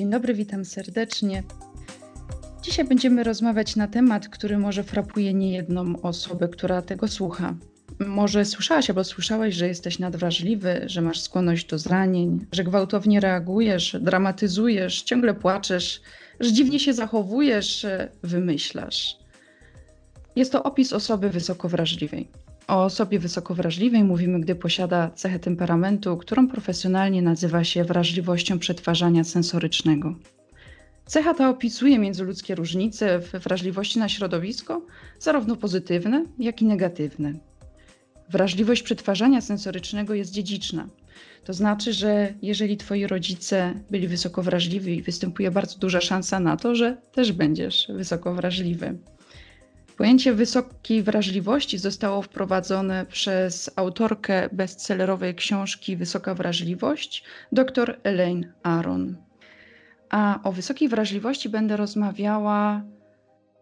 Dzień dobry, witam serdecznie. Dzisiaj będziemy rozmawiać na temat, który może frapuje niejedną osobę, która tego słucha. Może słyszałaś albo słyszałeś, że jesteś nadwrażliwy, że masz skłonność do zranień, że gwałtownie reagujesz, dramatyzujesz, ciągle płaczesz, że dziwnie się zachowujesz, wymyślasz. Jest to opis osoby wysoko wrażliwej. O osobie wysoko wrażliwej mówimy, gdy posiada cechę temperamentu, którą profesjonalnie nazywa się wrażliwością przetwarzania sensorycznego. Cecha ta opisuje międzyludzkie różnice w wrażliwości na środowisko, zarówno pozytywne, jak i negatywne. Wrażliwość przetwarzania sensorycznego jest dziedziczna. To znaczy, że jeżeli twoi rodzice byli wysoko wrażliwi, występuje bardzo duża szansa na to, że też będziesz wysoko wrażliwy. Pojęcie wysokiej wrażliwości zostało wprowadzone przez autorkę bestsellerowej książki Wysoka wrażliwość, dr Elaine Aron. A o wysokiej wrażliwości będę rozmawiała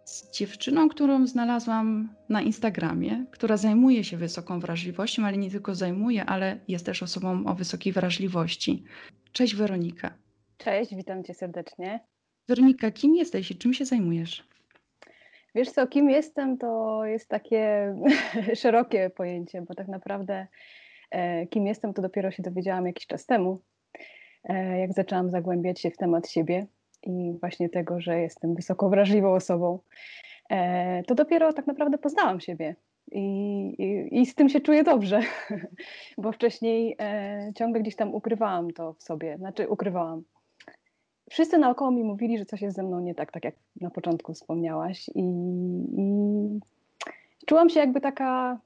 z dziewczyną, którą znalazłam na Instagramie, która zajmuje się wysoką wrażliwością, ale nie tylko zajmuje, ale jest też osobą o wysokiej wrażliwości. Cześć Weronika. Cześć, witam cię serdecznie. Weronika, kim jesteś i czym się zajmujesz? Wiesz co, kim jestem, to jest takie szerokie pojęcie, bo tak naprawdę e, kim jestem, to dopiero się dowiedziałam jakiś czas temu, e, jak zaczęłam zagłębiać się w temat siebie i właśnie tego, że jestem wysoko wrażliwą osobą. E, to dopiero tak naprawdę poznałam siebie. I, i, I, z tym się czuję dobrze, bo wcześniej ciągle gdzieś tam ukrywałam to w sobie, znaczy ukrywałam wszyscy naokoło mi mówili, że coś jest ze mną nie tak, tak jak na początku wspomniałaś. I, i czułam się jakby taka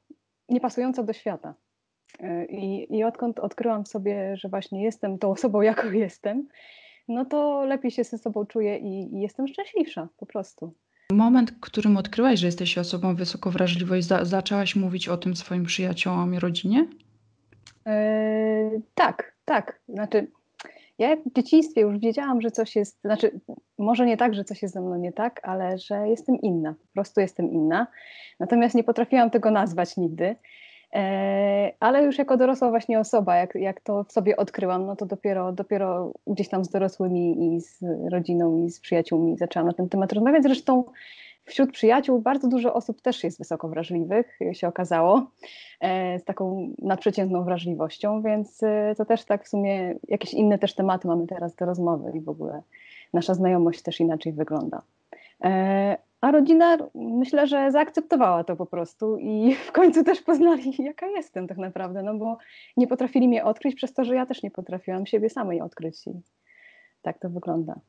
niepasująca do świata. E, I, I odkąd odkryłam sobie, że właśnie jestem tą osobą, jaką jestem, no to lepiej się ze sobą czuję i, i jestem szczęśliwsza po prostu. Moment, w którym odkryłaś, że jesteś osobą wysoko wrażliwą i za, zaczęłaś mówić o tym swoim przyjaciołom i rodzinie? E, tak, tak. Znaczy, ja w dzieciństwie już wiedziałam, że coś jest, znaczy może nie tak, że coś jest ze mną nie tak, ale że jestem inna, po prostu jestem inna. Natomiast nie potrafiłam tego nazwać nigdy. E, ale już jako dorosła właśnie osoba, jak, jak to w sobie odkryłam, no to dopiero, dopiero gdzieś tam z dorosłymi i z rodziną i z przyjaciółmi zaczęłam na ten temat rozmawiać. Zresztą wśród przyjaciół bardzo dużo osób też jest wysoko wrażliwych, się okazało, e, z taką nadprzeciętną wrażliwością, więc e, to też tak w sumie jakieś inne też tematy mamy teraz do rozmowy i w ogóle nasza znajomość też inaczej wygląda. E, a rodzina myślę, że zaakceptowała to po prostu i w końcu też poznali, jaka jestem tak naprawdę, no bo nie potrafili mnie odkryć przez to, że ja też nie potrafiłam siebie samej odkryć i tak to wygląda.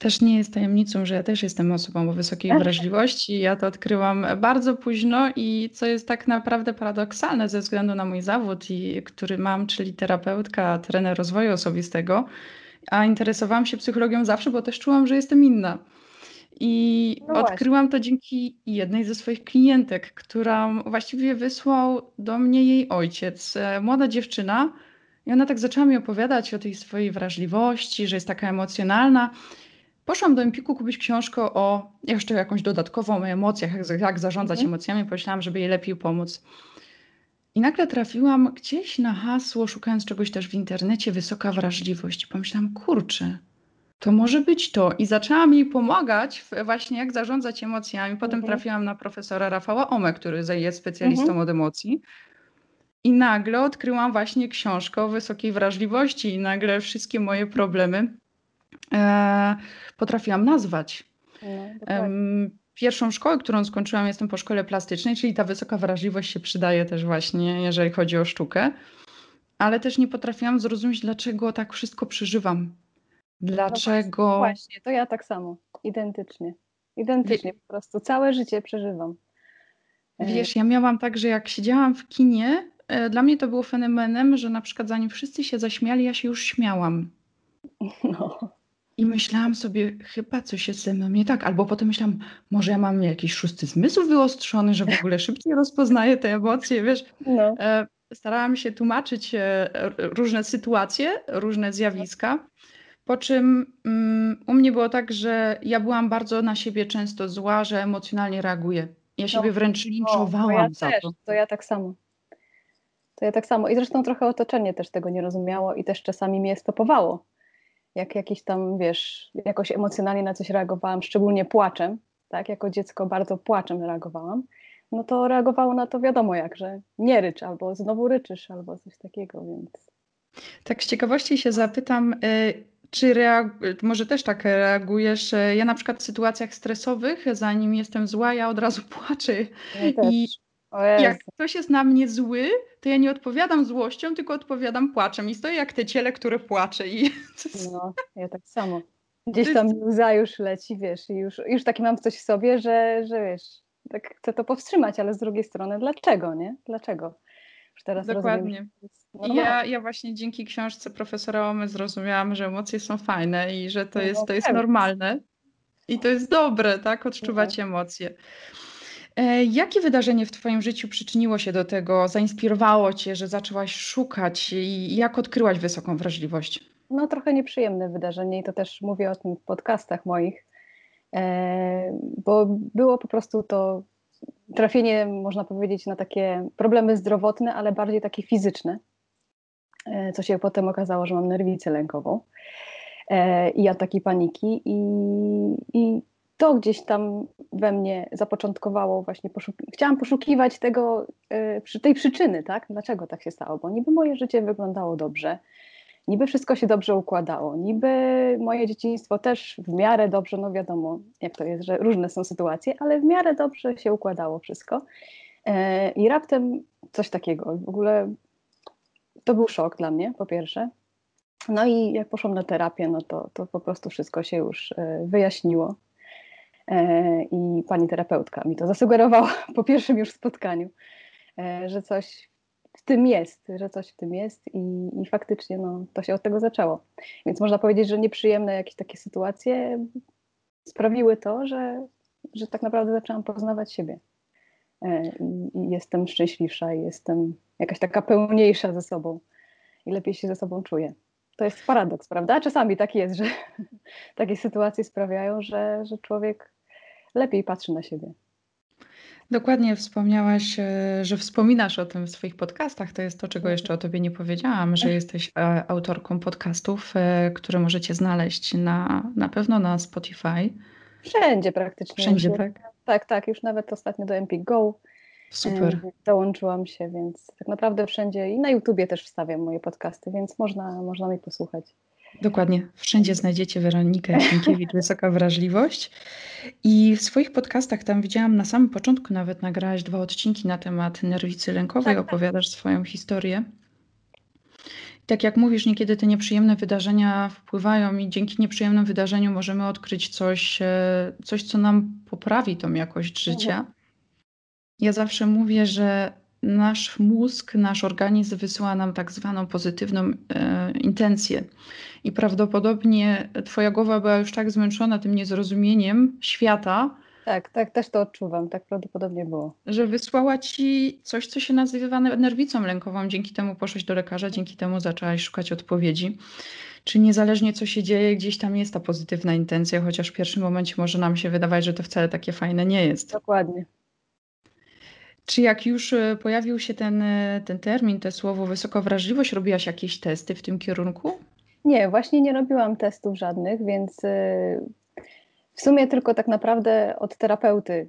Też nie jest tajemnicą, że ja też jestem osobą o wysokiej wrażliwości. Ja to odkryłam bardzo późno i co jest tak naprawdę paradoksalne ze względu na mój zawód, i, który mam, czyli terapeutka, trener rozwoju osobistego, a interesowałam się psychologią zawsze, bo też czułam, że jestem inna. I no odkryłam to dzięki jednej ze swoich klientek, która właściwie wysłał do mnie jej ojciec. E, młoda dziewczyna, i ona tak zaczęła mi opowiadać o tej swojej wrażliwości, że jest taka emocjonalna. Poszłam do Empiku kupić książkę o jeszcze jakąś dodatkową o emocjach, jak, jak zarządzać mhm. emocjami. Pomyślałam, żeby jej lepiej pomóc. I nagle trafiłam gdzieś na hasło, szukając czegoś też w internecie, wysoka wrażliwość. I pomyślałam, kurczę, to może być to. I zaczęłam jej pomagać właśnie jak zarządzać emocjami. Potem mhm. trafiłam na profesora Rafała Ome, który jest specjalistą mhm. od emocji. I nagle odkryłam właśnie książkę o wysokiej wrażliwości i nagle wszystkie moje problemy potrafiłam nazwać. No, Pierwszą szkołę, którą skończyłam, jestem po szkole plastycznej, czyli ta wysoka wrażliwość się przydaje też właśnie, jeżeli chodzi o sztukę, ale też nie potrafiłam zrozumieć, dlaczego tak wszystko przeżywam. Dlaczego. No właśnie, to ja tak samo, identycznie. Identycznie, po prostu całe życie przeżywam. E, Wiesz, ja miałam tak, że jak siedziałam w kinie, e, dla mnie to było fenomenem, że na przykład zanim wszyscy się zaśmiali, ja się już śmiałam. No. I myślałam sobie, chyba coś jest ze mną nie tak. Albo potem myślałam, może ja mam jakiś szósty zmysł wyostrzony, że w ogóle szybciej rozpoznaję te emocje, wiesz. No. E, starałam się tłumaczyć e, różne sytuacje, różne zjawiska. Po czym um, u mnie było tak, że ja byłam bardzo na siebie często zła, że emocjonalnie reaguję. Ja no, siebie wręcz linczowałam no, ja za też, to. To ja tak samo. To ja tak samo. I zresztą trochę otoczenie też tego nie rozumiało i też czasami mnie stopowało jak jakiś tam, wiesz, jakoś emocjonalnie na coś reagowałam, szczególnie płaczem, tak, jako dziecko bardzo płaczem reagowałam, no to reagowało na to wiadomo jak, że nie rycz, albo znowu ryczysz, albo coś takiego, więc... Tak z ciekawości się zapytam, y, czy reag- może też tak reagujesz? Y, ja na przykład w sytuacjach stresowych, zanim jestem zła, ja od razu płaczę. Ja I jak ktoś jest na mnie zły, to ja nie odpowiadam złością, tylko odpowiadam płaczem. I stoję jak te ciele, które płacze. I... No, ja tak samo. Gdzieś tam łza już leci, wiesz, i już, już taki mam coś w sobie, że, że wiesz, tak chcę to powstrzymać, ale z drugiej strony dlaczego, nie? Dlaczego? Już teraz Dokładnie. Rozumiem, ja, ja właśnie dzięki książce profesora Omy zrozumiałam, że emocje są fajne i że to no, jest, to jest normalne i to jest dobre, tak? Odczuwać no. emocje. E, jakie wydarzenie w Twoim życiu przyczyniło się do tego, zainspirowało Cię, że zaczęłaś szukać i jak odkryłaś wysoką wrażliwość? No, trochę nieprzyjemne wydarzenie i to też mówię o tym w podcastach moich, e, bo było po prostu to trafienie, można powiedzieć, na takie problemy zdrowotne, ale bardziej takie fizyczne, e, co się potem okazało, że mam nerwicę lękową i ataki paniki i, i to gdzieś tam we mnie zapoczątkowało właśnie, poszuki chciałam poszukiwać tego, yy, tej przyczyny, tak? Dlaczego tak się stało? Bo niby moje życie wyglądało dobrze, niby wszystko się dobrze układało, niby moje dzieciństwo też w miarę dobrze, no wiadomo jak to jest, że różne są sytuacje, ale w miarę dobrze się układało wszystko. Yy, I raptem coś takiego. W ogóle to był szok dla mnie, po pierwsze. No i jak poszłam na terapię, no to, to po prostu wszystko się już yy, wyjaśniło i pani terapeutka mi to zasugerowała po pierwszym już spotkaniu, e, że coś w tym jest, że coś w tym jest i, i faktycznie no, to się od tego zaczęło. Więc można powiedzieć, że nieprzyjemne jakieś takie sytuacje sprawiły to, że, że tak naprawdę zaczęłam poznawać siebie. E, I, jestem szczęśliwsza, i jestem jakaś taka pełniejsza ze sobą i lepiej się ze sobą czuję. To jest paradoks, prawda? Czasami tak jest, że takie sytuacje sprawiają, że, że człowiek lepiej patrzy na siebie. Dokładnie wspomniałaś, e, że wspominasz o tym w swoich podcastach. To jest to, czego mhm. jeszcze o tobie nie powiedziałam, że jesteś e, autorką podcastów, e, które możecie znaleźć na, na pewno na Spotify. Wszędzie praktycznie. Wszędzie, tak? Tak, tak. Już nawet ostatnio do Empik Go Super. dołączyłam się, więc tak naprawdę wszędzie i na YouTubie też wstawiam moje podcasty, więc można, można mi posłuchać. Dokładnie. Wszędzie znajdziecie Weronikę Sienkiewicz, Wysoka Wrażliwość. I w swoich podcastach tam widziałam na samym początku nawet nagrałaś dwa odcinki na temat nerwicy lękowej, tak, tak. opowiadasz swoją historię. I tak jak mówisz, niekiedy te nieprzyjemne wydarzenia wpływają i dzięki nieprzyjemnym wydarzeniu możemy odkryć coś, e, coś co nam poprawi tą jakość życia. Mhm. Ja zawsze mówię, że nasz mózg, nasz organizm wysyła nam tak zwaną pozytywną e, intencję. I prawdopodobnie Twoja głowa była już tak zmęczona tym niezrozumieniem świata. Tak, tak, też to odczuwam, tak prawdopodobnie było. Że wysłała ci coś, co się nazywa nerwicą lękową. Dzięki temu poszłaś do lekarza, dzięki temu zaczęłaś szukać odpowiedzi. Czy niezależnie co się dzieje, gdzieś tam jest ta pozytywna intencja, chociaż w pierwszym momencie może nam się wydawać, że to wcale takie fajne nie jest. Dokładnie. Czy jak już e, pojawił się ten, e, ten termin, to słowo wysokowrażliwość, robiłaś jakieś testy w tym kierunku? Nie, właśnie nie robiłam testów żadnych, więc e, w sumie tylko tak naprawdę od terapeuty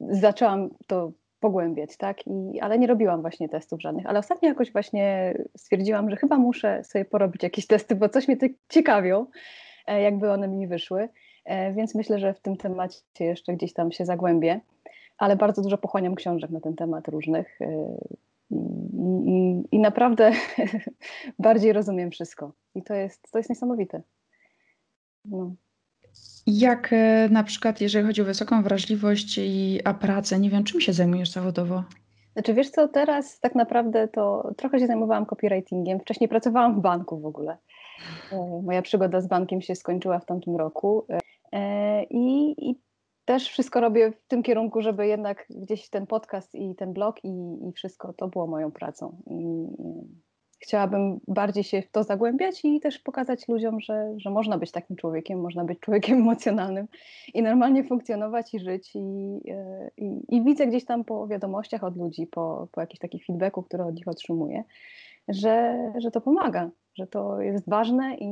zaczęłam to pogłębiać, tak? I, ale nie robiłam właśnie testów żadnych. Ale ostatnio jakoś właśnie stwierdziłam, że chyba muszę sobie porobić jakieś testy, bo coś mnie tak ciekawią, jakby one mi wyszły. Więc myślę, że w tym temacie jeszcze gdzieś tam się zagłębię ale bardzo dużo pochłaniam książek na ten temat różnych y, i, i, i naprawdę bardziej rozumiem wszystko. I to jest, to jest niesamowite. No. Jak e, na przykład, jeżeli chodzi o wysoką wrażliwość i a pracę, nie wiem, czym się zajmujesz zawodowo? Znaczy, wiesz co, teraz tak naprawdę to trochę się zajmowałam copywritingiem. Wcześniej pracowałam w banku w ogóle. E, moja przygoda z bankiem się skończyła w tamtym roku. E, I, i też wszystko robię w tym kierunku, żeby jednak gdzieś ten podcast i ten blog i, i wszystko to było moją pracą. I chciałabym bardziej się w to zagłębiać i też pokazać ludziom, że, że można być takim człowiekiem, można być człowiekiem emocjonalnym i normalnie funkcjonować i żyć. I, i, i widzę gdzieś tam po wiadomościach od ludzi, po, po jakichś takich feedbacku, które od nich otrzymuję, że, że to pomaga, że to jest ważne i,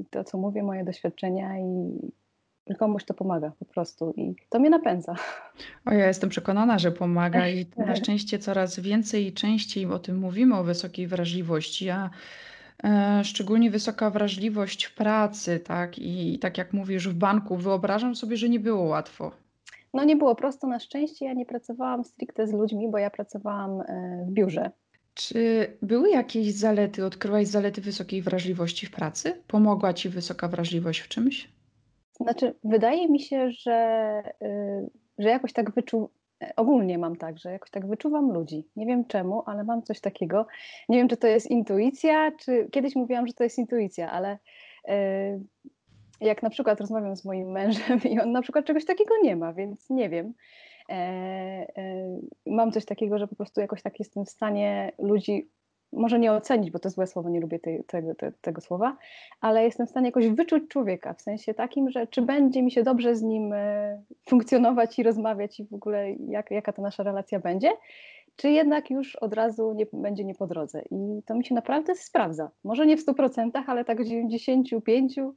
i to, co mówię, moje doświadczenia i komuś to pomaga po prostu i to mnie napędza. O, ja jestem przekonana, że pomaga i na szczęście coraz więcej i częściej o tym mówimy, o wysokiej wrażliwości. a e, szczególnie wysoka wrażliwość w pracy, tak? I, I tak jak mówisz, w banku, wyobrażam sobie, że nie było łatwo. No nie było prosto na szczęście. Ja nie pracowałam stricte z ludźmi, bo ja pracowałam e, w biurze. Czy były jakieś zalety, odkryłaś zalety wysokiej wrażliwości w pracy? Pomogła ci wysoka wrażliwość w czymś? Znaczy, wydaje mi się, że, y, że jakoś tak wyczu... Ogólnie mam tak, że jakoś tak wyczuwam ludzi. Nie wiem czemu, ale mam coś takiego. Nie wiem, czy to jest intuicja, czy kiedyś mówiłam, że to jest intuicja, ale y, jak na przykład rozmawiam z moim mężem i on na przykład czegoś takiego nie ma, więc nie wiem. E, e, mam coś takiego, że po prostu jakoś tak jestem w stanie ludzi może nie ocenić, bo to złe słowo, nie lubię tego, te, tego słowa, ale jestem w stanie jakoś wyczuć człowieka, w sensie takim, że czy będzie mi się dobrze z nim e, funkcjonować i rozmawiać i w ogóle jak, jaka ta nasza relacja będzie, czy jednak już od razu nie, będzie nie po drodze. I to mi się naprawdę sprawdza. Może nie w 100%, ale tak w 95%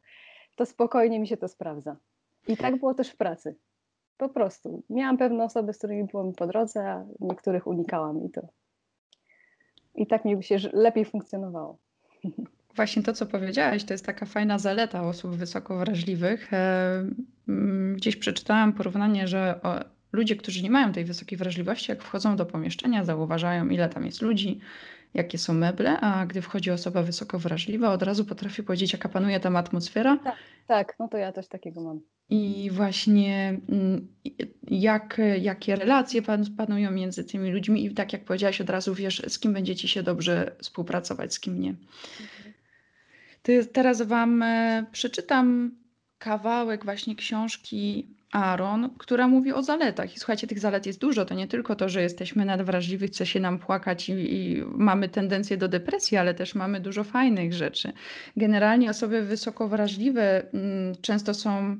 to spokojnie mi się to sprawdza. I tak było też w pracy. Po prostu. Miałam pewne osoby, z którymi było mi po drodze, a niektórych unikałam i to i tak mi się lepiej funkcjonowało. Właśnie to, co powiedziałaś, to jest taka fajna zaleta osób wysoko wrażliwych. E, gdzieś przeczytałam porównanie, że ludzie, którzy nie mają tej wysokiej wrażliwości, jak wchodzą do pomieszczenia, zauważają, ile tam jest ludzi, jakie są meble, a gdy wchodzi osoba wysoko wrażliwa, od razu potrafi powiedzieć, jaka panuje tam atmosfera. Tak, tak, no to ja też takiego mam. I właśnie mm, jak, jakie relacje panują między tymi ludźmi, i tak jak powiedziałaś, od razu wiesz, z kim będzie ci się dobrze współpracować, z kim nie. Mhm. teraz Wam e, przeczytam kawałek właśnie książki Aaron, która mówi o zaletach. I słuchajcie, tych zalet jest dużo. To nie tylko to, że jesteśmy nadwrażliwi, chce się nam płakać i, i, mamy tendencję do depresji, ale też mamy dużo fajnych rzeczy. Generalnie osoby wysoko wrażliwe mm, często są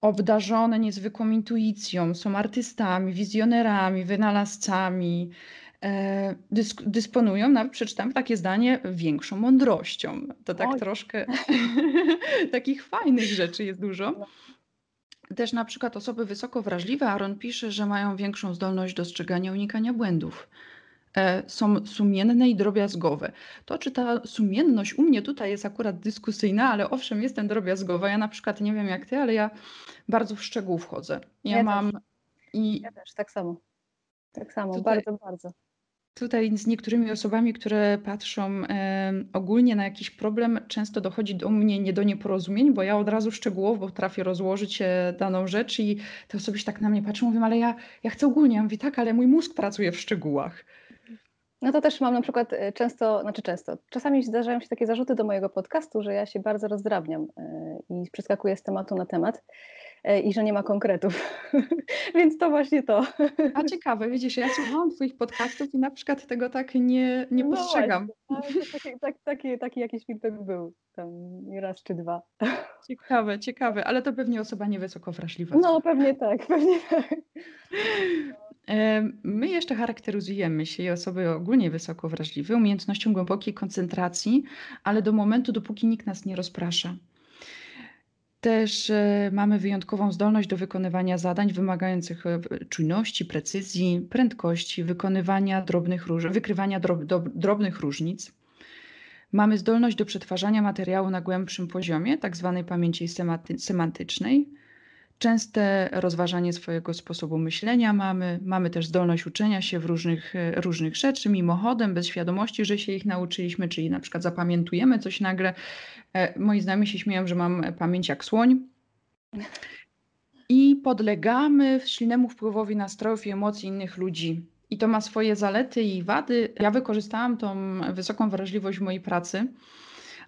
obdarzone niezwykłą intuicją, są artystami, wizjonerami, wynalazcami. E, dysponują, nawet przeczytam takie zdanie, większą mądrością. To tak Oj. troszkę takich fajnych rzeczy jest dużo. Też na przykład osoby wysoko wrażliwe, Aaron pisze, że mają większą zdolność dostrzegania unikania błędów. E, są sumienne i drobiazgowe. To, czy ta sumienność u mnie tutaj jest akurat dyskusyjna, ale owszem, jestem drobiazgowa. Ja na przykład nie wiem jak ty, ale ja bardzo w szczegół wchodzę. Ja, ja mam też. i. Ja też, tak samo. Tak samo, tutaj, bardzo, bardzo. Tutaj z niektórymi osobami, które patrzą e, ogólnie na jakiś problem, często dochodzi do mnie nie do nieporozumień, bo ja od razu szczegółowo potrafię rozłożyć e, daną rzecz i te osoby się tak na mnie patrzą, mówią, ale ja, ja chcę ogólnie. Ja mówię, tak, ale mój mózg pracuje w szczegółach. No to też mam na przykład e, często, znaczy często, czasami zdarzają się takie zarzuty do mojego podcastu, że ja się bardzo rozdrabniam e, i przeskakuję z tematu na temat. E, i że nie ma konkretów. Więc to właśnie to. A ciekawe, widzisz, ja słuchałam Twoich podcastów i na przykład tego tak nie, nie no postrzegam. Właśnie, taki, taki, taki, taki jakiś feedback był tam raz czy dwa. Ciekawe, ciekawe, ale to pewnie osoba niewysoko wrażliwa. No pewnie tak, pewnie tak. My jeszcze charakteryzujemy się, osoby ogólnie wysoko wrażliwe, umiejętnością głębokiej koncentracji, ale do momentu, dopóki nikt nas nie rozprasza. Też e, mamy wyjątkową zdolność do wykonywania zadań wymagających e, czujności, precyzji, prędkości, wykonywania drobnych wykrywania drob- drobnych różnic. Mamy zdolność do przetwarzania materiału na głębszym poziomie, tak zwanej pamięci sematy- semantycznej. Częste rozważanie swojego sposobu myślenia mamy. Mamy też zdolność uczenia się w różnych, e, różnych rzeczy, mimochodem, bez świadomości, że się ich nauczyliśmy, czyli na przykład zapamiętujemy coś nagle. E, moi znajomi się śmieją, że mam pamięć jak słoń. I podlegamy silnemu wpływowi nastrojów i emocji innych ludzi. I to ma swoje zalety i wady. Ja wykorzystałam tą wysoką wrażliwość w mojej pracy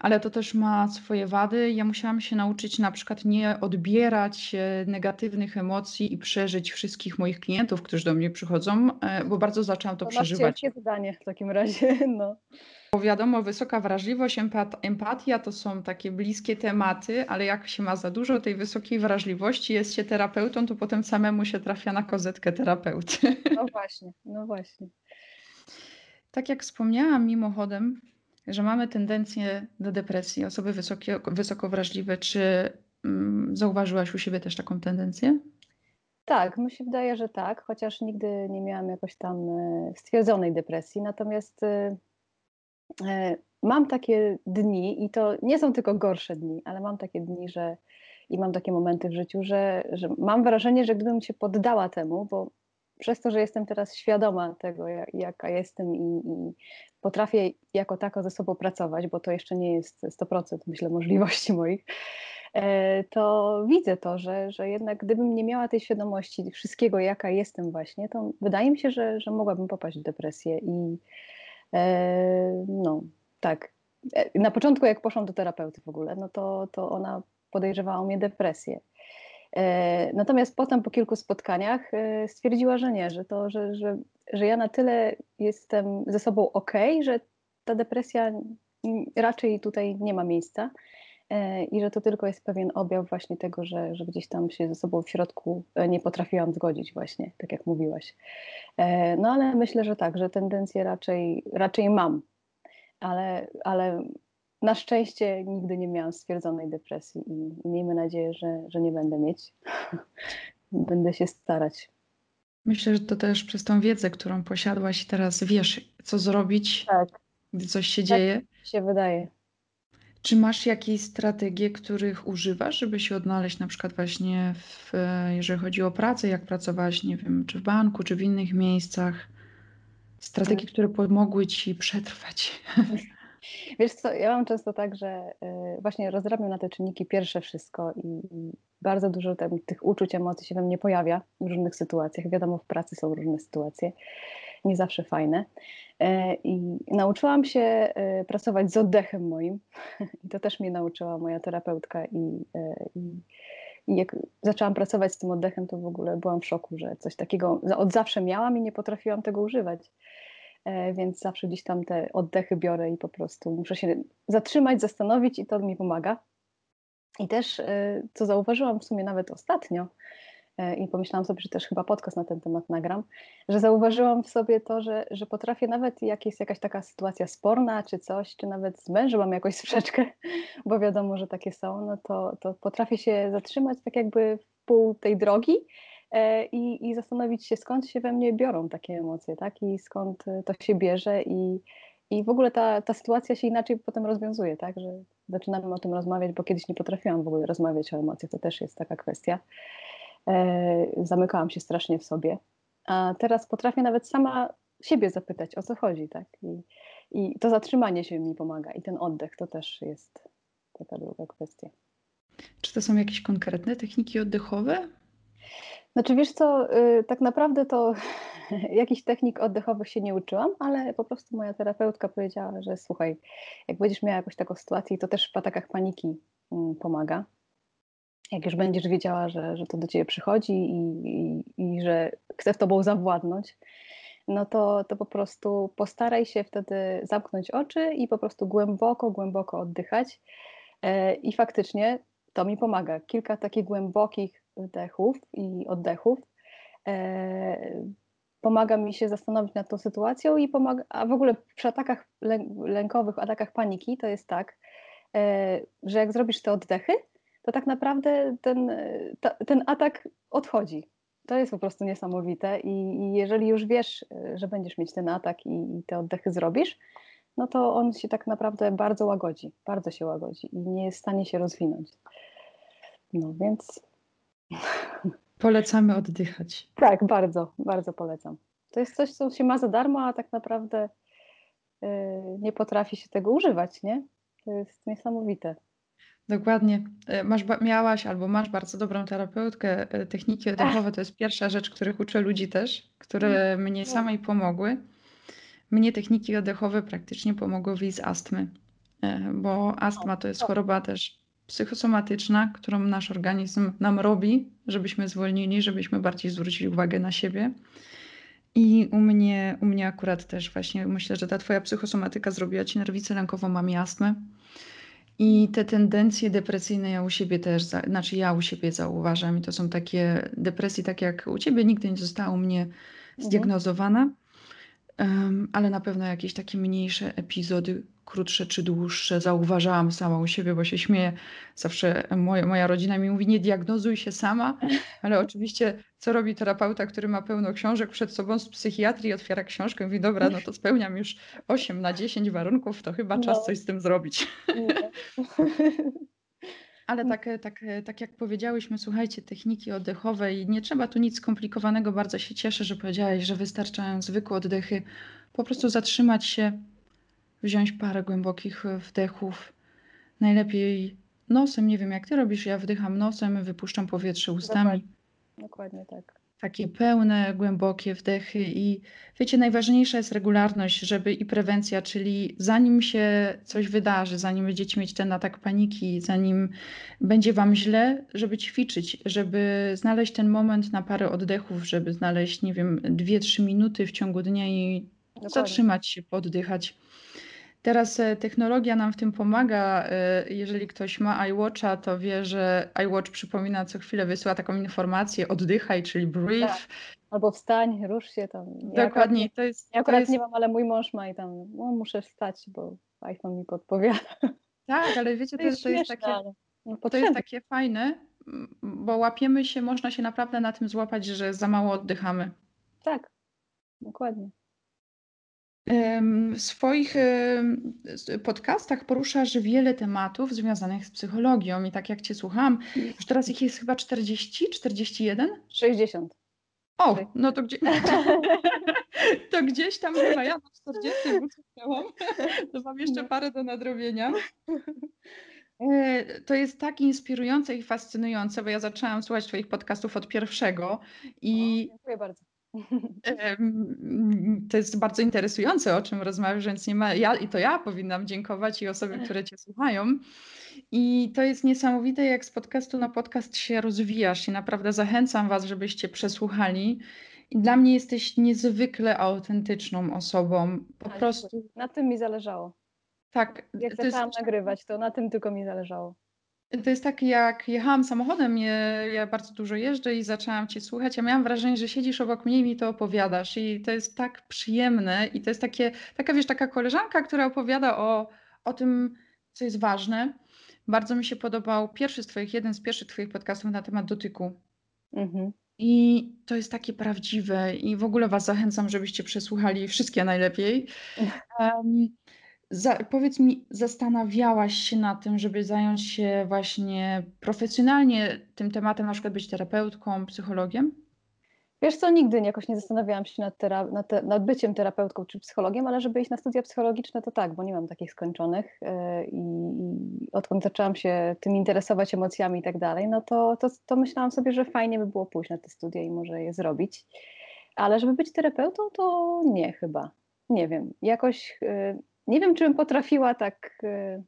ale to też ma swoje wady. Ja musiałam się nauczyć na przykład nie odbierać e, negatywnych emocji i przeżyć wszystkich moich klientów, którzy do mnie przychodzą, e, bo bardzo zaczęłam to, to przeżywać. To zadanie w takim razie. No. Bo wiadomo, wysoka wrażliwość, empat empatia to są takie bliskie tematy, ale jak się ma za dużo tej wysokiej wrażliwości, jest się terapeutą, to potem samemu się trafia na kozetkę terapeuty. No właśnie, no właśnie. Tak jak wspomniałam mimochodem, że mamy tendencję do depresji, osoby wysokie, wysoko wrażliwe. Czy mm, zauważyłaś u siebie też taką tendencję? Tak, mi się wydaje, że tak, chociaż nigdy nie miałam jakoś tam e, stwierdzonej depresji. Natomiast e, e, mam takie dni i to nie są tylko gorsze dni, ale mam takie dni, że i mam takie momenty w życiu, że, że mam wrażenie, że gdybym się poddała temu, bo przez to, że jestem teraz świadoma tego, jaka jestem i, i, potrafię jako tako ze sobą pracować, bo to jeszcze nie jest 100% myślę możliwości moich, e, to widzę to, że, że jednak gdybym nie miała tej świadomości wszystkiego, jaka jestem właśnie, to wydaje mi się, że, że mogłabym popaść w depresję i e, no tak. E, na początku jak poszłam do terapeuty w ogóle, no to, to ona podejrzewała mnie depresję. E, natomiast potem po kilku spotkaniach e, stwierdziła, że nie, że to, że, że, że ja na tyle jestem ze sobą ok, że ta depresja raczej tutaj nie ma miejsca e, i że to tylko jest pewien objaw właśnie tego, że, że gdzieś tam się ze sobą w środku nie potrafiłam zgodzić właśnie, tak jak mówiłaś. No ale myślę, że tak, że tendencje raczej, raczej mam, ale, ale na szczęście nigdy nie miałam stwierdzonej depresji i miejmy nadzieję, że, że nie będę mieć. będę się starać. Myślę, że to też przez tą wiedzę, którą posiadłaś i teraz wiesz, co zrobić, tak. gdy coś się tak dzieje. się wydaje. Czy masz jakieś strategie, których używasz, żeby się odnaleźć na przykład właśnie, w, jeżeli chodzi o pracę, jak pracowałaś, nie wiem, czy w banku, czy w innych miejscach? Strategie, które pomogły ci przetrwać. Wiesz co, ja mam często tak, że y, właśnie rozrabiam na te czynniki pierwsze wszystko i bardzo dużo tem, tych uczuć, emocji się we mnie pojawia w różnych sytuacjach. Wiadomo, w pracy są różne sytuacje, nie zawsze fajne. E, I nauczyłam się e, pracować z oddechem moim. I to też mnie nauczyła moja terapeutka. I, e, i, i jak zaczęłam pracować z tym oddechem, to w ogóle byłam w szoku, że coś takiego od zawsze miałam i nie potrafiłam tego używać. E, więc zawsze gdzieś tam te oddechy biorę i po prostu muszę się zatrzymać, zastanowić i to mi pomaga. I też, e, co zauważyłam w sumie nawet ostatnio, e, i pomyślałam sobie, że też chyba podcast na ten temat nagram, że zauważyłam w sobie to, że, że potrafię nawet jak jest jakaś taka sytuacja sporna czy coś, czy nawet z mężem mam jakąś sprzeczkę, bo wiadomo, że takie są, no to, to potrafię się zatrzymać tak jakby w pół tej drogi i, i zastanowić się, skąd się we mnie biorą takie emocje, tak? I skąd to się bierze i, i w ogóle ta, ta sytuacja się inaczej potem rozwiązuje, tak? Że zaczynamy o tym rozmawiać, bo kiedyś nie potrafiłam w ogóle rozmawiać o emocjach, to też jest taka kwestia. E, zamykałam się strasznie w sobie, a teraz potrafię nawet sama siebie zapytać, o co chodzi, tak? I, i to zatrzymanie się mi pomaga i ten oddech to też jest taka druga kwestia. Czy to są jakieś konkretne techniki oddechowe? Znaczy wiesz co, y, tak naprawdę to jakichś technik oddechowych się nie uczyłam, ale po prostu moja terapeutka powiedziała, że słuchaj, jak będziesz miała jakąś taką sytuację, to też w atakach paniki mm, pomaga. Jak już będziesz wiedziała, że, że to do ciebie przychodzi i, i, i że chce w tobą zawładnąć, no to, to po prostu postaraj się wtedy zamknąć oczy i po prostu głęboko, głęboko oddychać. E, I faktycznie to mi pomaga. Kilka takich głębokich wdechów i oddechów. E, pomaga mi się zastanowić nad tą sytuacją i pomaga, a w ogóle przy atakach lękowych, atakach paniki to jest tak, e, że jak zrobisz te oddechy, to tak naprawdę ten, ta, ten atak odchodzi. To jest po prostu niesamowite i, i, jeżeli już wiesz, że będziesz mieć ten atak i, i te oddechy zrobisz, no to on się tak naprawdę bardzo łagodzi, bardzo się łagodzi i nie jest w stanie się rozwinąć. No więc Polecamy oddychać. Tak, bardzo, bardzo polecam. To jest coś, co się ma za darmo, a tak naprawdę yy, nie potrafi się tego używać, nie? To jest niesamowite. Dokładnie. E, masz, miałaś albo masz bardzo dobrą terapeutkę. E, techniki oddechowe to jest pierwsza rzecz, których uczę ludzi też, które mnie samej pomogły. Mnie techniki oddechowe praktycznie pomogły wyjść z astmy, e, bo astma to jest choroba też psychosomatyczna, którą nasz organizm nam robi, żebyśmy zwolnili, żebyśmy bardziej zwrócili uwagę na siebie. I u mnie, u mnie akurat też właśnie myślę, że ta twoja psychosomatyka zrobiła ci nerwicę lękową, mam astmę. I te tendencje depresyjne ja u siebie też, znaczy ja u siebie zauważam i to są takie depresje, tak jak u ciebie nigdy nie została u mnie mhm. zdiagnozowana. ale na pewno jakieś takie mniejsze epizody, krótsze czy dłuższe, zauważałam sama u siebie, bo się śmieję. Zawsze moja, moja rodzina mi mówi, nie diagnozuj się sama, ale oczywiście co robi terapeuta, który ma pełno książek przed sobą z psychiatrii, otwiera książkę i mówi, dobra, no to spełniam już 8 na 10 warunków, to chyba czas no. coś z tym zrobić. Ale tak, tak, tak jak powiedziałyśmy, słuchajcie, techniki oddechowe i nie trzeba tu nic skomplikowanego. Bardzo się cieszę, że powiedziałeś, że wystarczają zwykłe oddechy. Po prostu zatrzymać się, wziąć parę głębokich wdechów. Najlepiej nosem, nie wiem jak ty robisz, ja wdycham nosem, wypuszczam powietrze ustami. Dokładnie, Dokładnie tak takie pełne, głębokie wdechy i wiecie, najważniejsza jest regularność, żeby i prewencja, czyli zanim się coś wydarzy, zanim będziecie mieć ten atak paniki, zanim będzie wam źle, żeby ćwiczyć, żeby znaleźć ten moment na parę oddechów, żeby znaleźć, nie wiem, dwie, trzy minuty w ciągu dnia i Dokładnie. zatrzymać się, poddychać. Teraz e, technologia nam w tym pomaga. E, jeżeli ktoś ma iWatcha, to wie, że iWatch przypomina co chwilę, wysyła taką informację, oddychaj, czyli breathe. Tak. Albo wstań, rusz się tam. Ja Dokładnie. Akurat, to jest, ja akurat jest... nie mam, ale mój mąż ma i tam, no, muszę wstać, bo iPhone mi podpowiada. Tak, ale wiecie, to, to, jest, to jest takie, no, to jest takie fajne, bo łapiemy się, można się naprawdę na tym złapać, że za mało oddychamy. Tak, dokładnie. W swoich podcastach poruszasz wiele tematów związanych z psychologią i tak jak cię słuchałam, już teraz ich jest chyba 40, 41? 60. O, no to, gdzie, to gdzieś tam chyba ja na 40 wróciłam, to mam jeszcze no. parę do nadrobienia. E, to jest tak inspirujące i fascynujące, bo ja zaczęłam słuchać Twoich podcastów od pierwszego i o, dziękuję bardzo. To jest bardzo interesujące, o czym rozmawiasz, więc nie ma, ja, i to ja powinnam dziękować i osoby, które Cię słuchają. I to jest niesamowite, jak z podcastu na podcast się rozwijasz i naprawdę zachęcam Was, żebyście przesłuchali. I dla mnie jesteś niezwykle autentyczną osobą. Po tak, prostu. Na tym mi zależało. Tak. Jak zaczęłam jest... nagrywać, to na tym tylko mi zależało. To jest tak, jak jechałam samochodem, ja, ja bardzo dużo jeżdżę i zaczęłam Cię słuchać. Ja miałam wrażenie, że siedzisz obok mnie i mi to opowiadasz. I to jest tak przyjemne. I to jest takie, taka, wiesz, taka koleżanka, która opowiada o, o tym, co jest ważne. Bardzo mi się podobał pierwszy z Twoich, jeden z pierwszych Twoich podcastów na temat dotyku. Mhm. I to jest takie prawdziwe. I w ogóle Was zachęcam, żebyście przesłuchali wszystkie najlepiej. Um, Za, powiedz mi, zastanawiałaś się nad tym, żeby zająć się właśnie profesjonalnie tym tematem, na przykład być terapeutką, psychologiem? Wiesz co, nigdy jakoś nie zastanawiałam się nad, tera, nad, nad, byciem terapeutką czy psychologiem, ale żeby iść na studia psychologiczne, to tak, bo nie mam takich skończonych yy, i odkąd zaczęłam się tym interesować emocjami i tak dalej, no to, to, to myślałam sobie, że fajnie by było pójść na te studia i może je zrobić. Ale żeby być terapeutą, to nie chyba. Nie wiem. Jakoś yy, nie wiem, czy bym potrafiła tak. Y,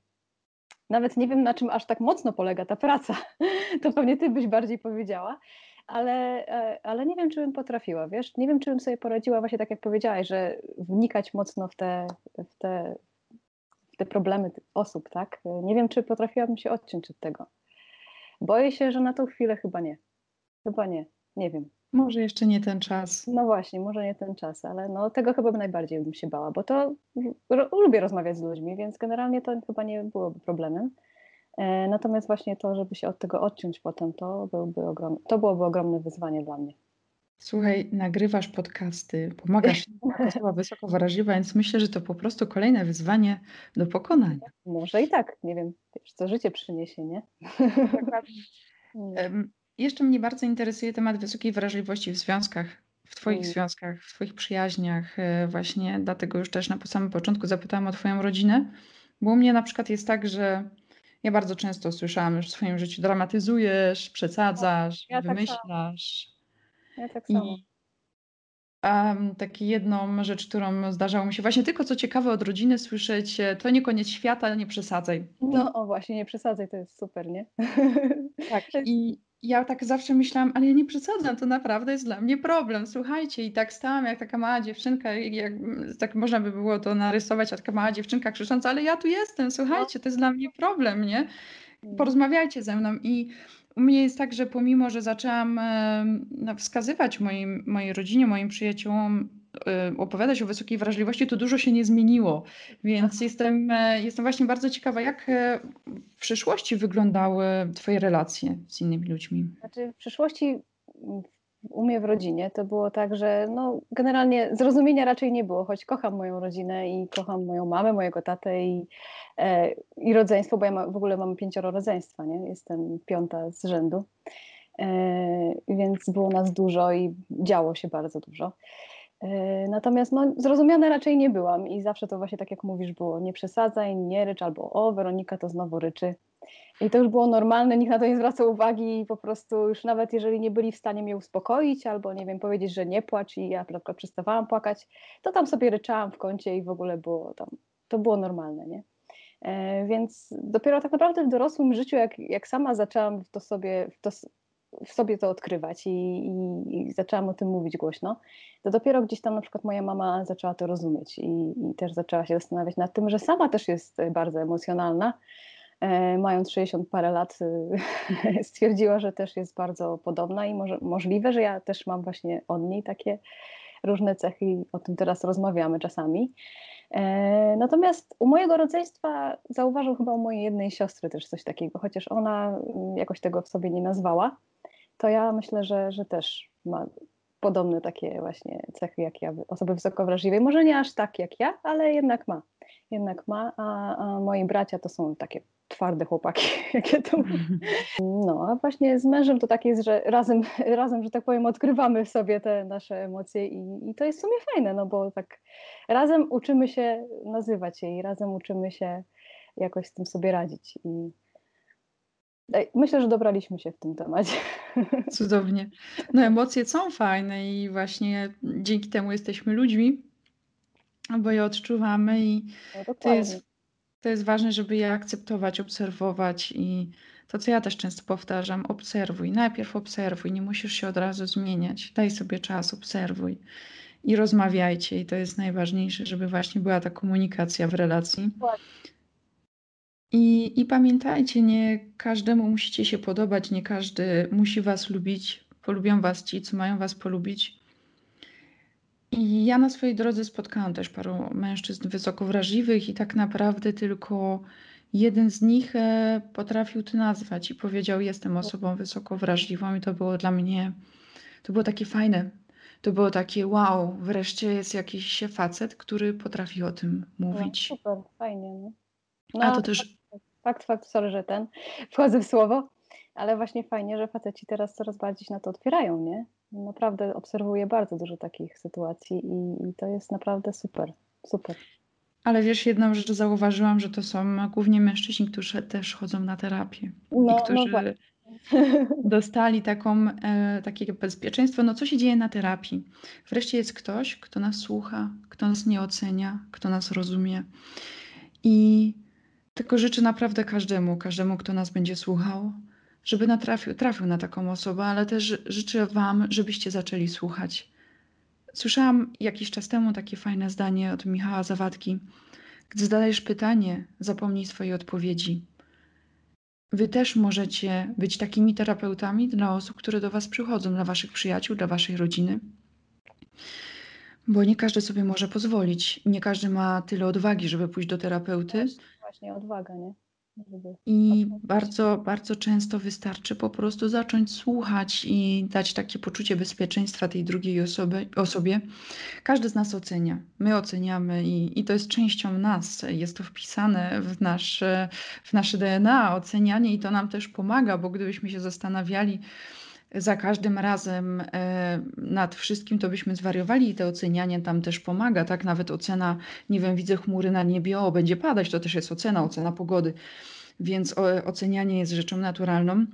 nawet nie wiem, na czym aż tak mocno polega ta praca. To pewnie ty byś bardziej powiedziała, ale, e, ale nie wiem, czy bym potrafiła, wiesz? Nie wiem, czy bym sobie poradziła, właśnie tak jak powiedziałaś, że wnikać mocno w te, w te, w te problemy osób, tak? Nie wiem, czy potrafiłabym się odciąć od tego. Boję się, że na tą chwilę chyba nie. Chyba nie. Nie wiem. Może jeszcze nie ten czas. No właśnie, może nie ten czas, ale no tego chyba najbardziej bym się bała, bo to lubię rozmawiać z ludźmi, więc generalnie to chyba nie byłoby problemem. E, natomiast właśnie to, żeby się od tego odciąć potem, to, byłby ogrom, to byłoby ogromne wyzwanie dla mnie. Słuchaj, nagrywasz podcasty, pomagasz osoba wysoko wrażliwa, więc myślę, że to po prostu kolejne wyzwanie do pokonania. Może i tak, nie wiem, co życie przyniesie, nie? Dokładnie. Jeszcze mnie bardzo interesuje temat wysokiej wrażliwości w związkach, w Twoich mm. związkach, w Twoich przyjaźniach. E, właśnie dlatego już też na samym początku zapytałam o Twoją rodzinę, bo u mnie na przykład jest tak, że ja bardzo często słyszałam, że w swoim życiu dramatyzujesz, przesadzasz, ja tak wymyślasz. Tak ja tak samo. I um, taki jedną rzecz, którą zdarzało mi się właśnie tylko co ciekawe od rodziny słyszeć, e, to nie koniec świata, nie przesadzaj. No o właśnie, nie przesadzaj, to jest super, nie? Tak i ja tak zawsze myślałam, ale ja nie przesadzam, to naprawdę jest dla mnie problem. Słuchajcie, i tak stałam jak taka mała dziewczynka, jak, tak można by było to narysować, jak taka mała dziewczynka krzycząca, ale ja tu jestem, słuchajcie, to jest dla mnie problem, nie? Mm. Porozmawiajcie ze mną. I u mnie jest tak, że pomimo, że zaczęłam no, wskazywać moim, mojej rodzinie, moim przyjaciołom y, opowiadać o wysokiej wrażliwości, to dużo się nie zmieniło. Więc jestem, e, jestem właśnie bardzo ciekawa, jak e, w przyszłości wyglądały Twoje relacje z innymi ludźmi? Znaczy, w przyszłości u mnie w rodzinie to było tak, że no, generalnie zrozumienia raczej nie było, choć kocham moją rodzinę i kocham moją mamę, mojego tatę i, e, i rodzeństwo, bo ja ma, w ogóle mam pięcioro rodzeństwa, nie? jestem piąta z rzędu, e, więc było nas dużo i działo się bardzo dużo. E, natomiast no, zrozumiane raczej nie byłam i zawsze to właśnie tak jak mówisz było, nie przesadzaj, nie rycz albo o, Weronika to znowu ryczy. I to już było normalne, nikt na to nie zwracał uwagi i po prostu już nawet jeżeli nie byli w stanie mnie uspokoić albo nie wiem, powiedzieć, że nie płacz i ja na przykład przestawałam płakać, to tam sobie ryczałam w kącie i w ogóle było tam, to było normalne, nie? E, więc dopiero tak naprawdę w dorosłym życiu, jak, jak sama zaczęłam to sobie, to, w sobie to odkrywać i, i, i, zaczęłam o tym mówić głośno, to dopiero gdzieś tam na przykład moja mama zaczęła to rozumieć i, i też zaczęła się zastanawiać nad tym, że sama też jest bardzo emocjonalna, e, mając 60 parę lat, e, stwierdziła, że też jest bardzo podobna i może, możliwe, że ja też mam właśnie od niej takie różne cechy i o tym teraz rozmawiamy czasami. E, natomiast u mojego rodzeństwa zauważył chyba u mojej jednej siostry też coś takiego, chociaż ona mm, jakoś tego w sobie nie nazwała to ja myślę, że, że też ma podobne takie właśnie cechy jak ja, osoby wysoko wrażliwej. Może nie aż tak jak ja, ale jednak ma. Jednak ma, a, a moi bracia to są takie twarde chłopaki, jakie to No, a właśnie z mężem to tak jest, że razem, razem, że tak powiem, odkrywamy w sobie te nasze emocje i, i to jest w sumie fajne, no bo tak razem uczymy się nazywać je i razem uczymy się jakoś z tym sobie radzić i Myślę, że dobraliśmy się w tym temacie. Cudownie. No emocje są fajne i właśnie dzięki temu jesteśmy ludźmi, bo je odczuwamy i no to jest, to jest ważne, żeby je akceptować, obserwować i to, co ja też często powtarzam, obserwuj. Najpierw obserwuj, nie musisz się od razu zmieniać. Daj sobie czas, obserwuj i rozmawiajcie. I to jest najważniejsze, żeby właśnie była ta komunikacja w relacji. I, I pamiętajcie, nie każdemu musicie się podobać, nie każdy musi was lubić. Polubią was ci, co mają was polubić. I ja na swojej drodze spotkałam też paru mężczyzn wysoko wrażliwych, i tak naprawdę tylko jeden z nich e, potrafił to nazwać i powiedział: Jestem osobą wysoko wrażliwą, i to było dla mnie, to było takie fajne. To było takie wow, wreszcie jest jakiś facet, który potrafi o tym no, mówić. No, super, fajnie. No. No, A to też Fakt, fakt, sorry, że ten, wchodzę w słowo, ale właśnie fajnie, że faceci teraz coraz bardziej się na to otwierają, nie? Naprawdę obserwuję bardzo dużo takich sytuacji i, i to jest naprawdę super, super. Ale wiesz, jedną rzecz zauważyłam, że to są głównie mężczyźni, którzy też chodzą na terapię no, i którzy no dostali taką, e, takie bezpieczeństwo. No co się dzieje na terapii? Wreszcie jest ktoś, kto nas słucha, kto nas nie ocenia, kto nas rozumie. I tylko życzę naprawdę każdemu, każdemu, kto nas będzie słuchał, żeby natrafił, trafił na taką osobę, ale też życzę Wam, żebyście zaczęli słuchać. Słyszałam jakiś czas temu takie fajne zdanie od Michała Zawadki. Gdy zadajesz pytanie, zapomnij swojej odpowiedzi. Wy też możecie być takimi terapeutami dla osób, które do Was przychodzą, dla Waszych przyjaciół, dla Waszej rodziny. Bo nie każdy sobie może pozwolić. Nie każdy ma tyle odwagi, żeby pójść do terapeuty właśnie odwaga, nie? Żeby I bardzo, bardzo często wystarczy po prostu zacząć słuchać i dać takie poczucie bezpieczeństwa tej drugiej osoby, osobie. Każdy z nas ocenia. My oceniamy i, i to jest częścią nas. Jest to wpisane w nasze, w nasze DNA, ocenianie i to nam też pomaga, bo gdybyśmy się zastanawiali, za każdym razem e, nad wszystkim, to byśmy zwariowali i to ocenianie tam też pomaga, tak? Nawet ocena, nie wiem, widzę chmury na niebie, o, będzie padać, to też jest ocena, ocena pogody, więc ocenianie jest rzeczą naturalną,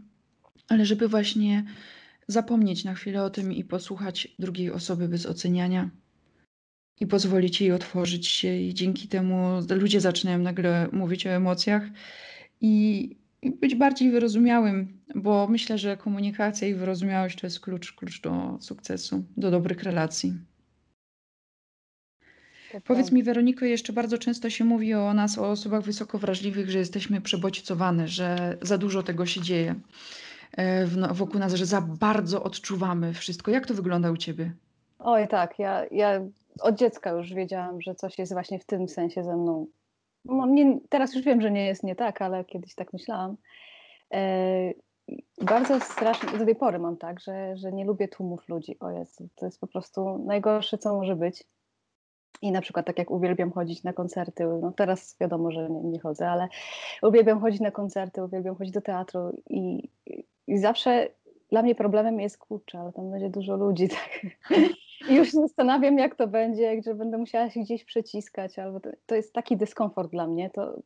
ale żeby właśnie zapomnieć na chwilę o tym i posłuchać drugiej osoby bez oceniania i pozwolić jej otworzyć się i dzięki temu ludzie zaczynają nagle mówić o emocjach i być bardziej wyrozumiałym, bo myślę, że komunikacja i wyrozumiałość to jest klucz, klucz do sukcesu, do dobrych relacji. Powiedz mi, Weroniko, jeszcze bardzo często się mówi o nas, o osobach wysoko wrażliwych, że jesteśmy przebodźcowane, że za dużo tego się dzieje e, wokół nas, że za bardzo odczuwamy wszystko. Jak to wygląda u ciebie? Oj, tak. Ja, ja od dziecka już wiedziałam, że coś jest właśnie w tym sensie ze mną. No, nie, teraz już wiem, że nie jest nie tak, ale kiedyś tak myślałam. E, bardzo strasznie, do tej pory mam tak, że, że nie lubię tłumów ludzi. O Jezu, to jest po prostu najgorsze, co może być. I na przykład tak jak uwielbiam chodzić na koncerty, no teraz wiadomo, że nie, nie chodzę, ale uwielbiam chodzić na koncerty, uwielbiam chodzić do teatru i, i zawsze dla mnie problemem jest kurczę, ale tam będzie dużo ludzi, tak. I już się zastanawiam, jak to będzie, że będę musiała się gdzieś przeciskać, albo to, to jest taki dyskomfort dla mnie. To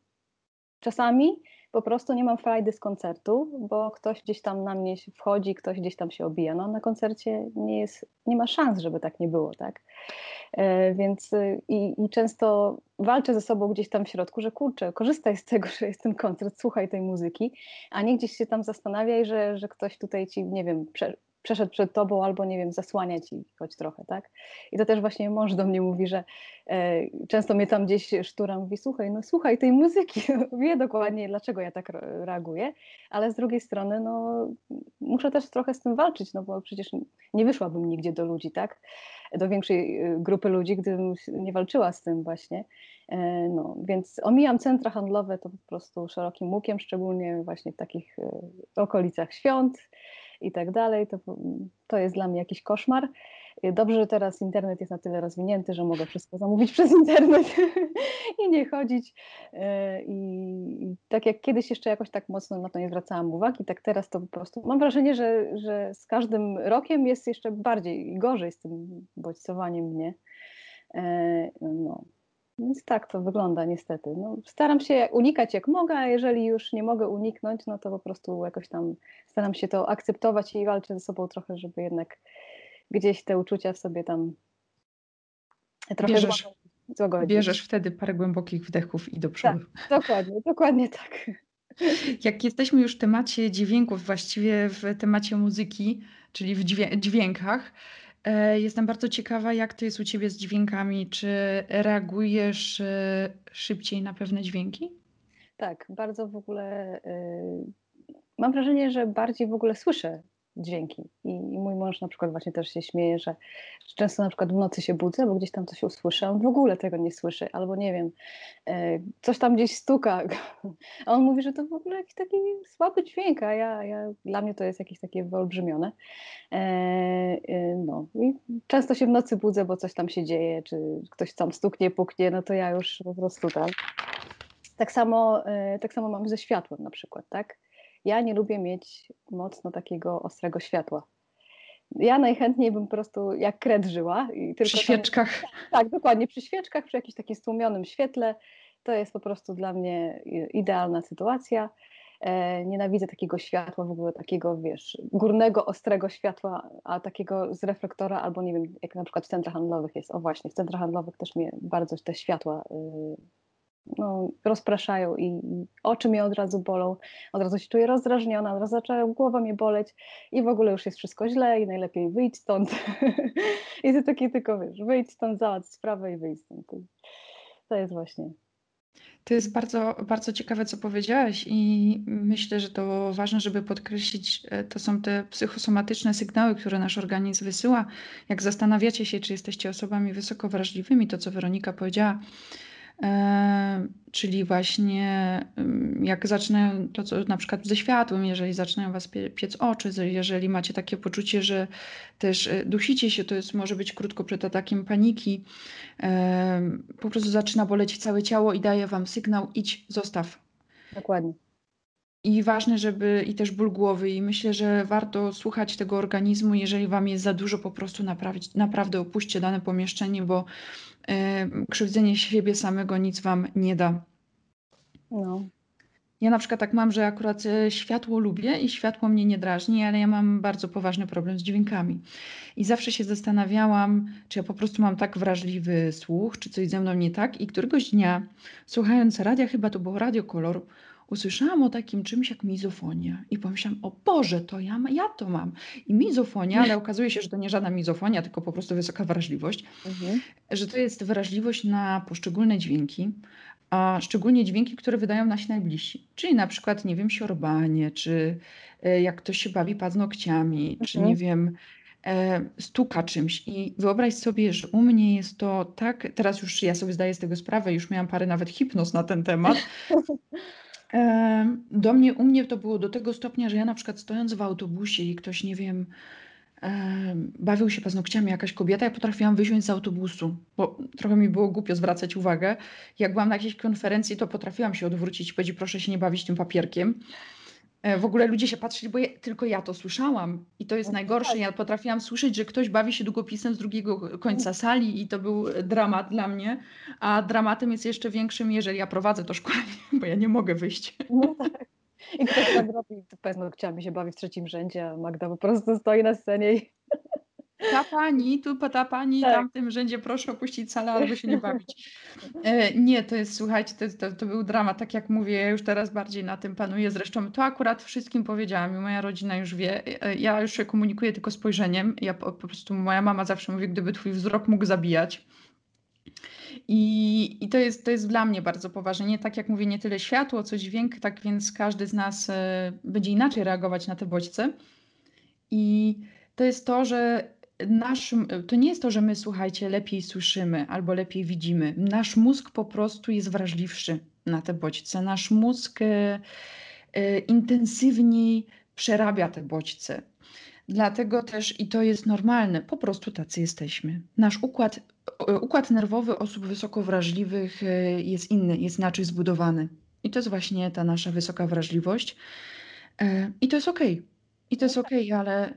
czasami po prostu nie mam frajdy z koncertu, bo ktoś gdzieś tam na mnie wchodzi, ktoś gdzieś tam się obija. No na koncercie nie, jest, nie ma szans, żeby tak nie było, tak? E, więc y, i, i, często walczę ze sobą gdzieś tam w środku, że kurczę, korzystaj z tego, że jest ten koncert, słuchaj tej muzyki, a nie gdzieś się tam zastanawiaj, że, że ktoś tutaj ci, nie wiem, prze, przeszedł przed tobą albo, nie wiem, zasłania ci choć trochę, tak? I to też właśnie mąż do mnie mówi, że e, często mnie tam gdzieś sztura mówi, słuchaj, no słuchaj tej muzyki, wie dokładnie, dlaczego ja tak reaguję, ale z drugiej strony, no muszę też trochę z tym walczyć, no bo przecież nie wyszłabym nigdzie do ludzi, tak? Do większej e, grupy ludzi, gdybym nie walczyła z tym właśnie. E, no, więc omijam centra handlowe to po prostu szerokim łukiem, szczególnie właśnie w takich e, okolicach świąt, i tak dalej, to, to jest dla mnie jakiś koszmar. Dobrze, że teraz internet jest na tyle rozwinięty, że mogę wszystko zamówić przez internet i nie chodzić. E, I, tak jak kiedyś jeszcze jakoś tak mocno na to nie zwracałam uwagi, tak teraz to po prostu mam wrażenie, że, że z każdym rokiem jest jeszcze bardziej i gorzej z tym bodźcowaniem mnie. E, no, więc tak to wygląda niestety. No, staram się unikać jak mogę, a jeżeli już nie mogę uniknąć, no to po prostu jakoś tam staram się to akceptować i walczę ze sobą trochę, żeby jednak gdzieś te uczucia w sobie tam trochę bierzesz, złagodzić. Bierzesz wtedy parę głębokich wdechów i do przodu. Tak, dokładnie, dokładnie tak. Jak jesteśmy już w temacie dźwięków, właściwie w temacie muzyki, czyli w dźwiękach, jestem bardzo ciekawa, jak to jest u ciebie z dźwiękami. Czy reagujesz e, szybciej na pewne dźwięki? Tak, bardzo w ogóle. Y, mam wrażenie, że bardziej w ogóle słyszę dźwięki. I, mój mąż na przykład właśnie też się śmieje, że, często na przykład w nocy się budzę, bo gdzieś tam coś usłyszę, on w ogóle tego nie słyszy, albo nie wiem, e, coś tam gdzieś stuka, a on mówi, że to w ogóle jakiś taki słaby dźwięk, a ja, ja dla mnie to jest jakieś takie wyolbrzymione. E, e, no i często się w nocy budzę, bo coś tam się dzieje, czy ktoś tam stuknie, puknie, no to ja już po prostu tak. Tak samo, tak samo mam ze światłem na przykład, tak? Ja nie lubię mieć mocno takiego ostrego światła. Ja najchętniej bym po prostu jak kred żyła. I tylko przy świeczkach. Tam, tak, dokładnie, przy świeczkach, przy jakimś takim stłumionym świetle. To jest po prostu dla mnie idealna sytuacja. E, nienawidzę takiego światła, w ogóle takiego, wiesz, górnego, ostrego światła, a takiego z reflektora, albo nie wiem, jak na przykład w centrach handlowych jest. O właśnie, w centrach handlowych też mnie bardzo te światła y, no, rozpraszają i, oczy mnie od razu bolą, od razu się czuję rozdrażniona, od razu zaczęła głowa mnie boleć i w ogóle już jest wszystko źle i najlepiej wyjdź stąd. I to takie tylko, wiesz, wyjdź stąd, załatw sprawę i wyjdź stąd. To jest właśnie to jest bardzo, bardzo ciekawe, co powiedziałaś, i myślę, że to ważne, żeby podkreślić, e, to są te psychosomatyczne sygnały, które nasz organizm wysyła. Jak zastanawiacie się, czy jesteście osobami wysoko wrażliwymi, to co Weronika powiedziała, czyli właśnie jak zaczynają to, co na przykład ze światłem, jeżeli zaczynają was piec oczy, jeżeli macie takie poczucie, że też e, dusicie się, to jest, może być krótko przed atakiem paniki, po prostu zaczyna boleć całe ciało i daje wam sygnał, idź, zostaw. Dokładnie. I ważne, żeby i też ból głowy, i myślę, że warto słuchać tego organizmu, jeżeli wam jest za dużo, po prostu naprawić, naprawdę opuśćcie dane pomieszczenie, bo krzywdzenie siebie samego nic wam nie da. No. Ja na przykład tak mam, że akurat e, światło lubię i światło mnie nie drażni, ale ja mam bardzo poważny problem z dźwiękami. I zawsze się zastanawiałam, czy ja po prostu mam tak wrażliwy słuch, czy coś ze mną nie tak. I któregoś dnia, słuchając radia, chyba to było Radio Kolor, usłyszałam o takim czymś jak mizofonia i pomyślałam, o Boże, to ja, ja to mam. I mizofonia, ale okazuje się, że to nie żadna mizofonia, tylko po prostu wysoka wrażliwość, mhm. że to jest wrażliwość na poszczególne dźwięki, a szczególnie dźwięki, które wydają nasi najbliżsi. Czyli na przykład, nie wiem, siorbanie, czy e, jak ktoś się bawi paznokciami, mhm. czy nie wiem, e, stuka czymś. I wyobraź sobie, że u mnie jest to tak, teraz już ja sobie zdaję z tego sprawę, już miałam parę nawet hipnoz na ten temat. Do mnie, u mnie to było do tego stopnia, że ja na przykład stojąc w autobusie i ktoś, nie wiem, bawił się paznokciami jakaś kobieta, ja potrafiłam wysiąść z autobusu, bo trochę mi było głupio zwracać uwagę. Jak byłam na jakiejś konferencji, to potrafiłam się odwrócić i powiedzieć, proszę się nie bawić tym papierkiem. E, w ogóle ludzie się patrzyli, bo ja, tylko ja to słyszałam. I to jest no najgorsze. Tak. Ja potrafiłam słyszeć, że ktoś bawi się długopisem z drugiego końca sali i to był dramat dla mnie. A dramatem jest jeszcze większym, jeżeli ja prowadzę to szkolenie, bo ja nie mogę wyjść. No tak. I ktoś tak robi, paznokciami się bawi w trzecim rzędzie, a Magda po prostu stoi na scenie i... Ta pani, tu ta pani, tak. tam w tym rzędzie proszę opuścić salę albo się nie bawić. E, nie, to jest, słuchajcie, to, to, to, był dramat, tak jak mówię, ja już teraz bardziej na tym panuję. Zresztą to akurat wszystkim powiedziałam i moja rodzina już wie. E, ja już się komunikuję tylko spojrzeniem. Ja po, po prostu, moja mama zawsze mówi, gdyby twój wzrok mógł zabijać, i, I, to, jest, to jest dla mnie bardzo poważne. Nie tak jak mówię, nie tyle światło, co dźwięk, tak więc każdy z nas e, będzie inaczej reagować na te bodźce. I to jest to, że nasz, to nie jest to, że my, słuchajcie, lepiej słyszymy albo lepiej widzimy. Nasz mózg po prostu jest wrażliwszy na te bodźce. Nasz mózg e, e, intensywniej przerabia te bodźce. Dlatego też, i to jest normalne, po prostu tacy jesteśmy. Nasz układ, układ nerwowy osób wysoko wrażliwych e, jest inny, jest inaczej zbudowany. I to jest właśnie ta nasza wysoka wrażliwość. E, I to jest okej. Okay. I to jest okej, okay, ale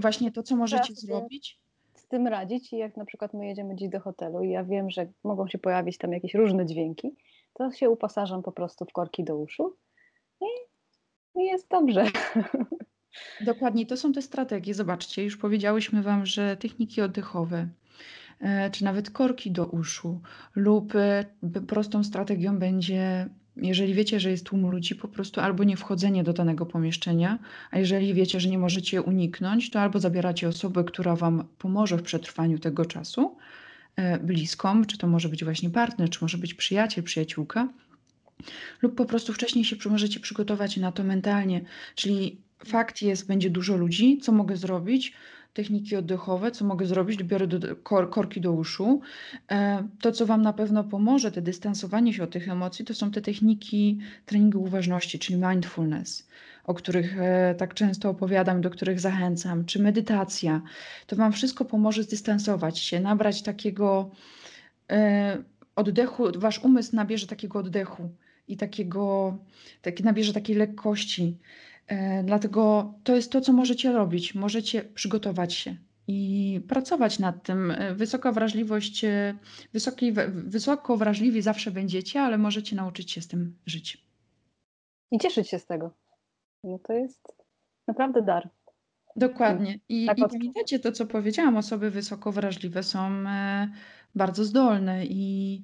właśnie to, co możecie zrobić. Z tym radzić, i jak na przykład my jedziemy dziś do hotelu i ja wiem, że mogą się pojawić tam jakieś różne dźwięki, to się uposażam po prostu w korki do uszu i, jest dobrze. Dokładnie, to są te strategie. Zobaczcie, już powiedziałyśmy Wam, że techniki oddechowe, e, czy nawet korki do uszu, lub e, prostą strategią będzie, jeżeli wiecie, że jest tłum ludzi, po prostu albo nie wchodzenie do danego pomieszczenia, a jeżeli wiecie, że nie możecie uniknąć, to albo zabieracie osobę, która Wam pomoże w przetrwaniu tego czasu, e, bliską, czy to może być właśnie partner, czy może być przyjaciel, przyjaciółka, lub po prostu wcześniej się możecie przygotować na to mentalnie, czyli fakt jest, będzie dużo ludzi, co mogę zrobić? Techniki oddechowe, co mogę zrobić? Biorę do, kor, korki do uszu. E, to, co Wam na pewno pomoże, te dystansowanie się od tych emocji, to są te techniki treningu uważności, czyli mindfulness, o których e, tak często opowiadam, do których zachęcam, czy medytacja. To Wam wszystko pomoże zdystansować się, nabrać takiego e, oddechu, Wasz umysł nabierze takiego oddechu i takiego, taki, nabierze takiej lekkości. E, dlatego to jest to, co możecie robić. Możecie przygotować się i pracować nad tym. E, wysoka wrażliwość, e, wysoki, wysoko wrażliwi zawsze będziecie, ale możecie nauczyć się z tym żyć. I cieszyć się z tego. No to jest naprawdę dar. Dokładnie. I, tak i pamiętacie to, co powiedziałam, osoby wysoko wrażliwe są bardzo zdolne i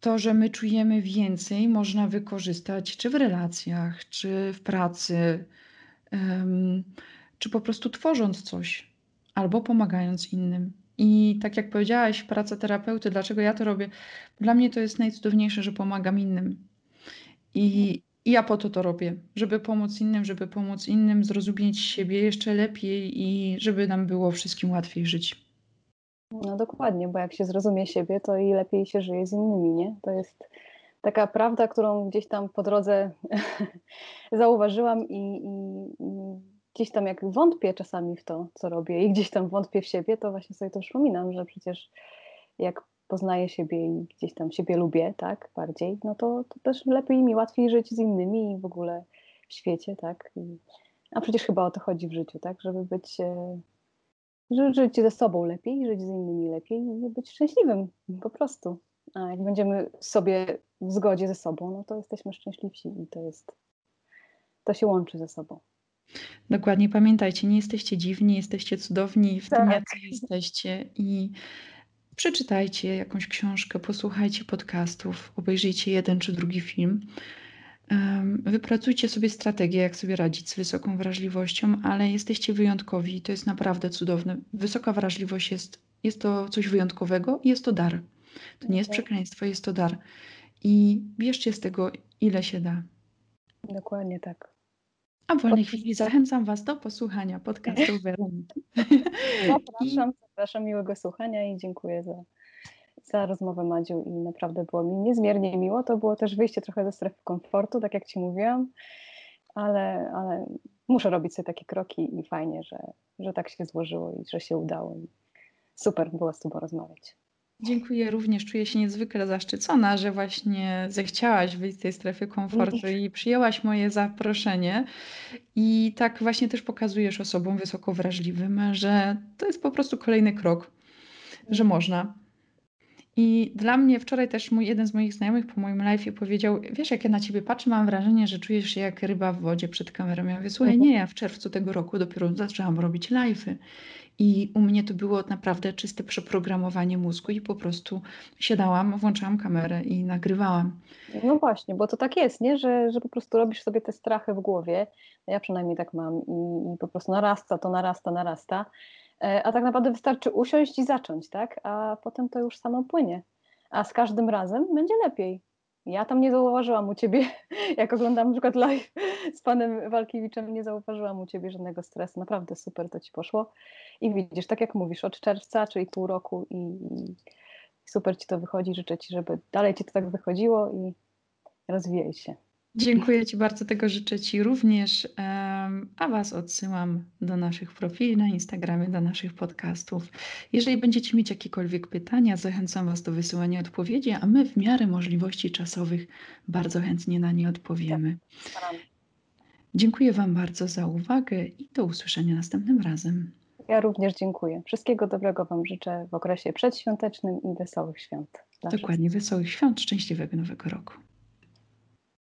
to, że my czujemy więcej, można wykorzystać czy w relacjach, czy w pracy, czy po prostu tworząc coś, albo pomagając innym. I tak jak powiedziałaś, praca terapeuty, dlaczego ja to robię? Dla mnie to jest najcudowniejsze, że pomagam innym. I, i ja po to to robię, żeby pomóc innym, żeby pomóc innym zrozumieć siebie jeszcze lepiej i żeby nam było wszystkim łatwiej żyć. No dokładnie, bo jak się zrozumie siebie, to i lepiej się żyje z innymi, nie? To jest taka prawda, którą gdzieś tam po drodze zauważyłam i, i, i, gdzieś tam jak wątpię czasami w to, co robię i gdzieś tam wątpię w siebie, to właśnie sobie to przypominam, że przecież jak poznaję siebie i gdzieś tam siebie lubię, tak, bardziej, no to, to też lepiej mi łatwiej żyć z innymi i w ogóle w świecie, tak. I, a przecież chyba o to chodzi w życiu, tak, żeby być e, żyć ze sobą lepiej, żyć z innymi lepiej i być szczęśliwym po prostu. A jak będziemy sobie w zgodzie ze sobą, no to jesteśmy szczęśliwsi i to jest, to się łączy ze sobą. Dokładnie, pamiętajcie, nie jesteście dziwni, jesteście cudowni w tak. tym, jacy jesteście i przeczytajcie jakąś książkę, posłuchajcie podcastów, obejrzyjcie jeden czy drugi film. Wypracujcie sobie strategię, jak sobie radzić z wysoką wrażliwością, ale jesteście wyjątkowi i to jest naprawdę cudowne. Wysoka wrażliwość jest, jest to coś wyjątkowego i jest to dar. To nie jest przekleństwo, jest to dar. I bierzcie z tego, ile się da. Dokładnie tak. A w wolnej chwili zachęcam Was do posłuchania podcastu Weroniki. Zapraszam, zapraszam, miłego słuchania i dziękuję za, za rozmowę Madziu i naprawdę było mi niezmiernie miło. To było też wyjście trochę ze strefy komfortu, tak jak Ci mówiłam, ale, ale muszę robić sobie takie kroki i fajnie, że, że tak się złożyło i że się udało. Super było z Tobą rozmawiać. Dziękuję również. Czuję się niezwykle zaszczycona, że właśnie zechciałaś wyjść z tej strefy komfortu i przyjęłaś moje zaproszenie. I tak właśnie też pokazujesz osobom wysoko wrażliwym, że to jest po prostu kolejny krok, że można. I dla mnie wczoraj też mój jeden z moich znajomych po moim live'ie powiedział, wiesz, jak ja na ciebie patrzę, mam wrażenie, że czujesz się jak ryba w wodzie przed kamerą. Ja mówię, słuchaj, nie, ja w czerwcu tego roku dopiero zaczęłam robić live'y. I u mnie to było naprawdę czyste przeprogramowanie mózgu i po prostu siadałam, włączałam kamerę i nagrywałam. No właśnie, bo to tak jest, nie? Że, że po prostu robisz sobie te strachy w głowie. Ja przynajmniej tak mam i, i po prostu narasta, to narasta, narasta. E, a tak naprawdę wystarczy usiąść i zacząć, tak? A potem to już samo płynie. A z każdym razem będzie lepiej. Ja tam nie zauważyłam u ciebie, jak oglądam na przykład live z panem Walkiewiczem, nie zauważyłam u ciebie żadnego stresu. Naprawdę super to ci poszło. I widzisz, tak jak mówisz, od czerwca, czyli pół roku i, i super ci to wychodzi. Życzę ci, żeby dalej ci to tak wychodziło i rozwijaj się. Dziękuję Ci bardzo, tego życzę Ci również, a Was odsyłam do naszych profili na Instagramie, do naszych podcastów. Jeżeli będziecie mieć jakiekolwiek pytania, zachęcam Was do wysyłania odpowiedzi, a my w miarę możliwości czasowych bardzo chętnie na nie odpowiemy. Dziękuję Wam bardzo za uwagę i do usłyszenia następnym razem. Ja również dziękuję. Wszystkiego dobrego Wam życzę w okresie przedświątecznym i wesołych świąt. Dokładnie, wszystkich. wesołych świąt, szczęśliwego nowego roku.